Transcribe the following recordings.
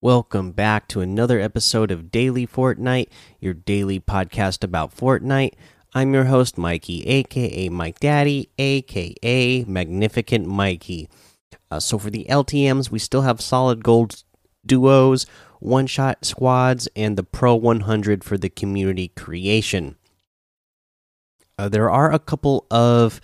Welcome back to another episode of Daily Fortnite, your daily podcast about Fortnite. I'm your host, Mikey, aka Mike Daddy, aka Magnificent Mikey. Uh, so, for the LTMs, we still have solid gold duos, one shot squads, and the Pro 100 for the community creation. Uh, there are a couple of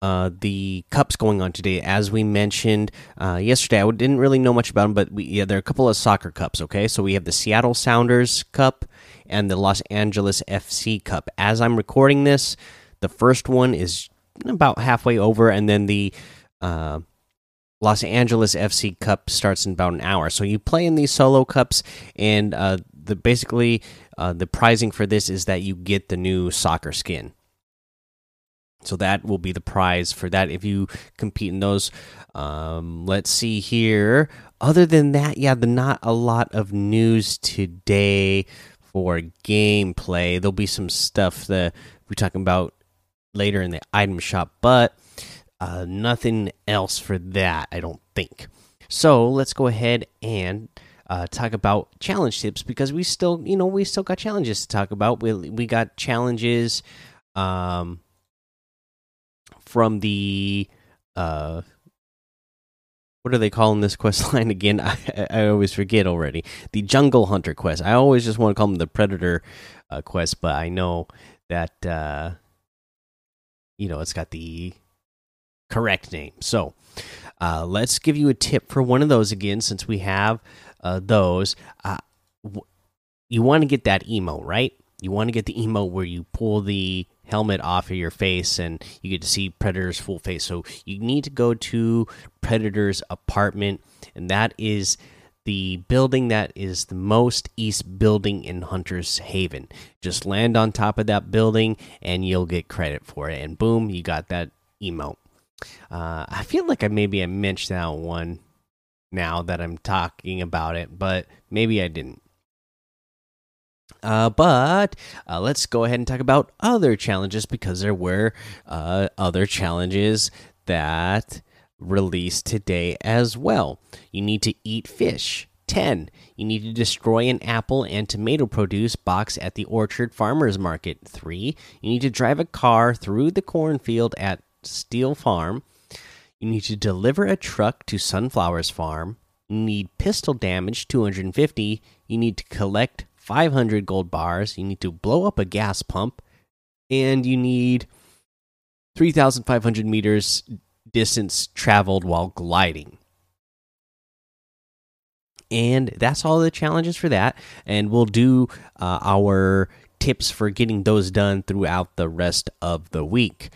uh, the cups going on today. As we mentioned uh, yesterday, I didn't really know much about them, but we, yeah, there are a couple of soccer cups. Okay, so we have the Seattle Sounders Cup and the Los Angeles FC Cup. As I'm recording this, the first one is about halfway over, and then the uh, Los Angeles FC Cup starts in about an hour. So you play in these solo cups, and uh, the basically uh, the prizing for this is that you get the new soccer skin. So that will be the prize for that if you compete in those. Um, let's see here. Other than that, yeah, the not a lot of news today for gameplay. There'll be some stuff that we're talking about later in the item shop, but uh, nothing else for that, I don't think. So let's go ahead and uh, talk about challenge tips because we still, you know, we still got challenges to talk about. We we got challenges. Um, from the uh what are they calling this quest line again? I, I always forget already. The Jungle Hunter quest. I always just want to call them the Predator uh, quest, but I know that uh, you know it's got the correct name. So uh, let's give you a tip for one of those again, since we have uh, those. Uh, you want to get that emo, right? You want to get the emo where you pull the helmet off of your face and you get to see Predator's full face. So you need to go to Predator's apartment, and that is the building that is the most east building in Hunter's Haven. Just land on top of that building and you'll get credit for it. And boom, you got that emote. Uh, I feel like I maybe I mentioned that one now that I'm talking about it, but maybe I didn't. Uh, but uh, let's go ahead and talk about other challenges because there were uh, other challenges that released today as well. You need to eat fish. 10. You need to destroy an apple and tomato produce box at the Orchard Farmers Market. 3. You need to drive a car through the cornfield at Steel Farm. You need to deliver a truck to Sunflowers Farm. You need pistol damage 250. You need to collect 500 gold bars. You need to blow up a gas pump, and you need 3,500 meters distance traveled while gliding. And that's all the challenges for that. And we'll do uh, our tips for getting those done throughout the rest of the week.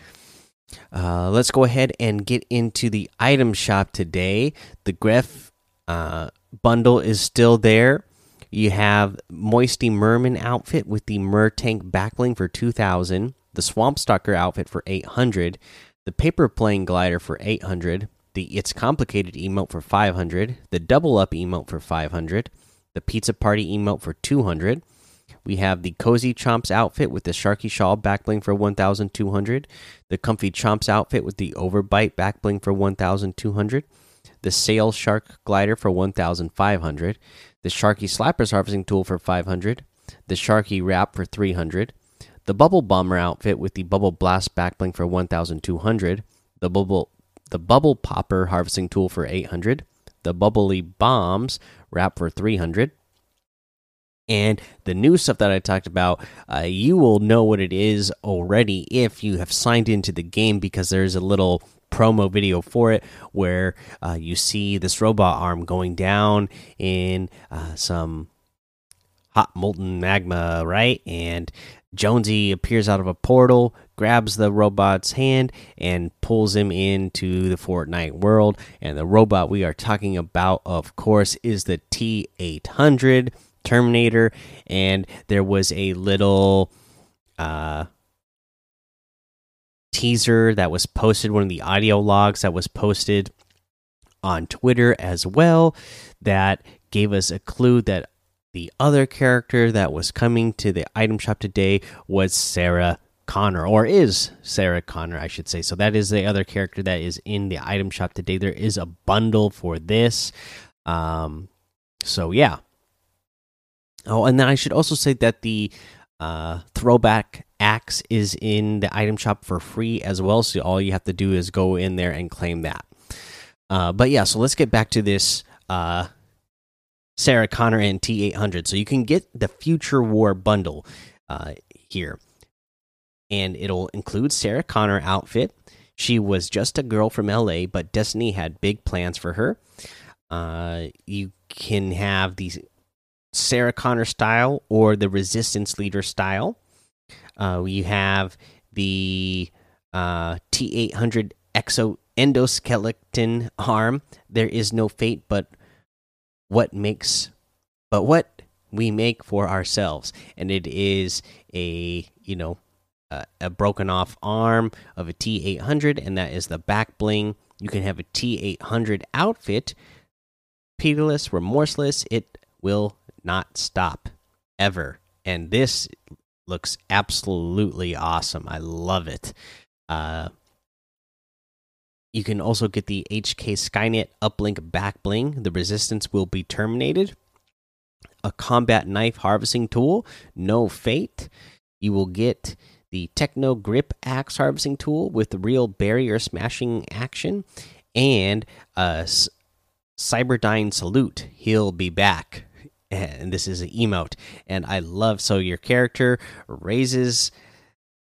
Uh, let's go ahead and get into the item shop today. The Gref uh, bundle is still there. You have Moisty Merman outfit with the Mer Tank backbling for 2000, the Swamp Stalker outfit for 800, the Paper Plane Glider for 800, the It's Complicated emote for 500, the Double Up emote for 500, the Pizza Party emote for 200. We have the Cozy Chomps outfit with the Sharky Shawl backbling for 1200, the Comfy Chomps outfit with the Overbite backbling for 1200, the Sail Shark glider for 1500, the Sharky Slappers harvesting tool for 500, the Sharky Wrap for 300, the Bubble Bomber outfit with the Bubble Blast backbling for 1200, the Bubble the Bubble Popper harvesting tool for 800, the Bubbly Bombs wrap for 300. And the new stuff that I talked about, uh, you will know what it is already if you have signed into the game because there's a little promo video for it where uh, you see this robot arm going down in uh, some hot molten magma, right? And Jonesy appears out of a portal, grabs the robot's hand, and pulls him into the Fortnite world. And the robot we are talking about, of course, is the T 800 Terminator. And there was a little. Uh, teaser that was posted, one of the audio logs that was posted on Twitter as well, that gave us a clue that the other character that was coming to the item shop today was Sarah Connor, or is Sarah Connor, I should say. So that is the other character that is in the item shop today. There is a bundle for this. Um, So yeah. Oh, and then I should also say that the uh, throwback axe is in the item shop for free as well. So all you have to do is go in there and claim that. Uh, but yeah, so let's get back to this uh, Sarah Connor and T800. So you can get the Future War bundle uh, here, and it'll include Sarah Connor outfit. She was just a girl from LA, but Destiny had big plans for her. Uh, you can have the Sarah Connor style or the Resistance Leader style. Uh, you have the uh, T800 Exo endoskeleton arm. There is no fate, but what makes, but what we make for ourselves, and it is a you know a, a broken off arm of a T800, and that is the back bling. You can have a T800 outfit, pitiless, remorseless. It will not stop ever, and this looks absolutely awesome. I love it. Uh, you can also get the HK Skynet uplink back bling. The resistance will be terminated. A combat knife harvesting tool, no fate. You will get the Techno Grip axe harvesting tool with real barrier smashing action, and a Cyberdyne salute. He'll be back. And this is an emote. And I love so your character raises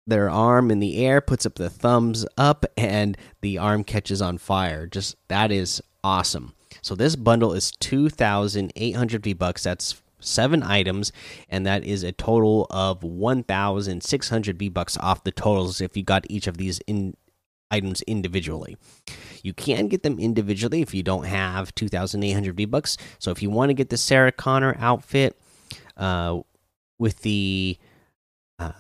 their arm in the air, puts up the thumbs up, and the arm catches on fire. Just that is awesome. So this bundle is two thousand eight hundred V bucks. That's seven items, and that is a total of one thousand six hundred V bucks off the totals if you got each of these in items individually. You can get them individually if you don't have 2,800 V bucks. So if you want to get the Sarah Connor outfit uh, with the uh,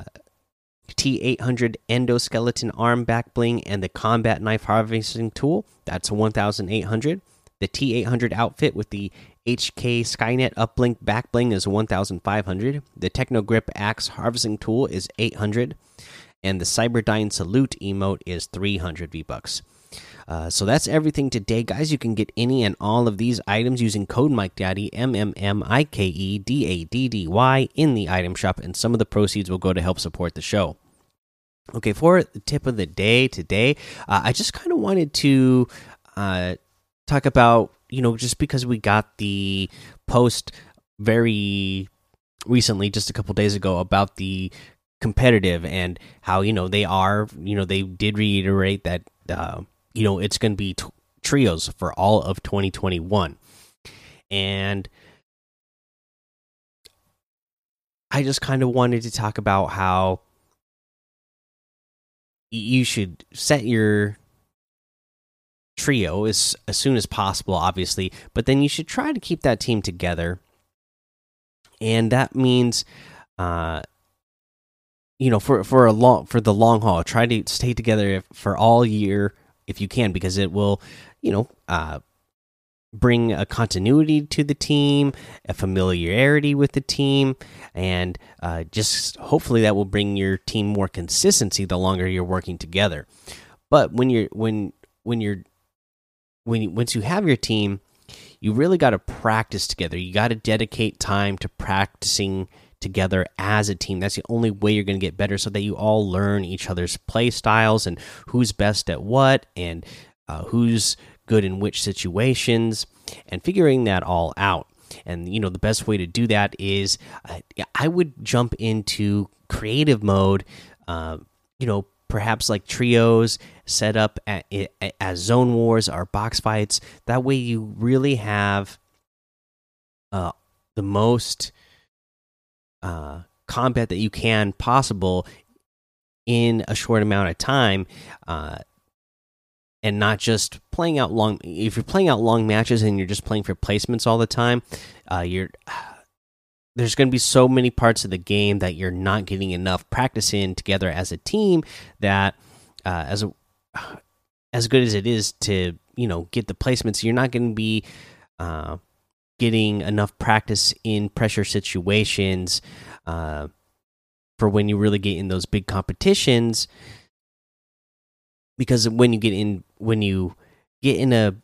T800 endoskeleton arm back bling and the combat knife harvesting tool. That's 1,800. The T800 outfit with the HK Skynet uplink back bling is 1,500. The Techno Grip axe harvesting tool is 800, and the Cyberdyne salute emote is 300 V bucks. Uh, so that's everything today, guys. You can get any and all of these items using code Mike Daddy M M M I K E D A D D Y in the item shop, and some of the proceeds will go to help support the show. Okay, for the tip of the day today, uh, I just kind of wanted to uh, talk about you know just because we got the post very recently, just a couple days ago, about the competitive and how you know they are you know they did reiterate that uh, you know it's going to be trios for all of 2021 and i just kind of wanted to talk about how you should set your trio as as soon as possible obviously but then you should try to keep that team together. And that means uh you know for for a long for the long haul try to stay together for all year if you can because it will you know uh, bring a continuity to the team a familiarity with the team and uh, just hopefully that will bring your team more consistency the longer you're working together. But when you're when when you're when you once you have your team you really got to practice together. You got to dedicate time to practicing together as a team. That's the only way you're going to get better so that you all learn each other's play styles and who's best at what and uh, who's good in which situations and figuring that all out. And you know, the best way to do that is uh, I would jump into creative mode, uh, you know, perhaps like trios set up at, as zone wars or box fights. That way, you really have uh, the most uh, combat that you can possible in a short amount of time uh, and not just playing out long if you're playing out long matches and you're just playing for placements all the time uh, you're there's going to be so many parts of the game that you're not getting enough practice in together as a team that uh, as a as good as it is to you know get the placements you're not going to be uh, getting enough practice in pressure situations uh, for when you really get in those big competitions. Because when you get in, when you get in a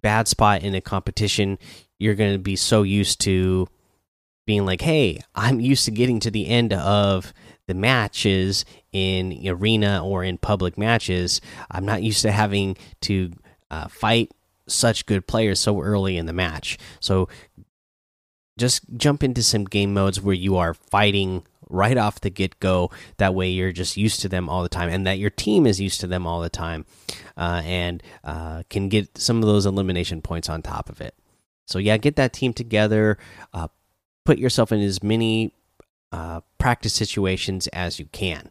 bad spot in a competition, you're going to be so used to being like, hey, I'm used to getting to the end of the matches in arena or in public matches. I'm not used to having to uh, fight such good players so early in the match. So just jump into some game modes where you are fighting right off the get go. That way, you're just used to them all the time, and that your team is used to them all the time, uh, and uh, can get some of those elimination points on top of it. So, yeah, get that team together, uh, put yourself in as many uh, practice situations as you can.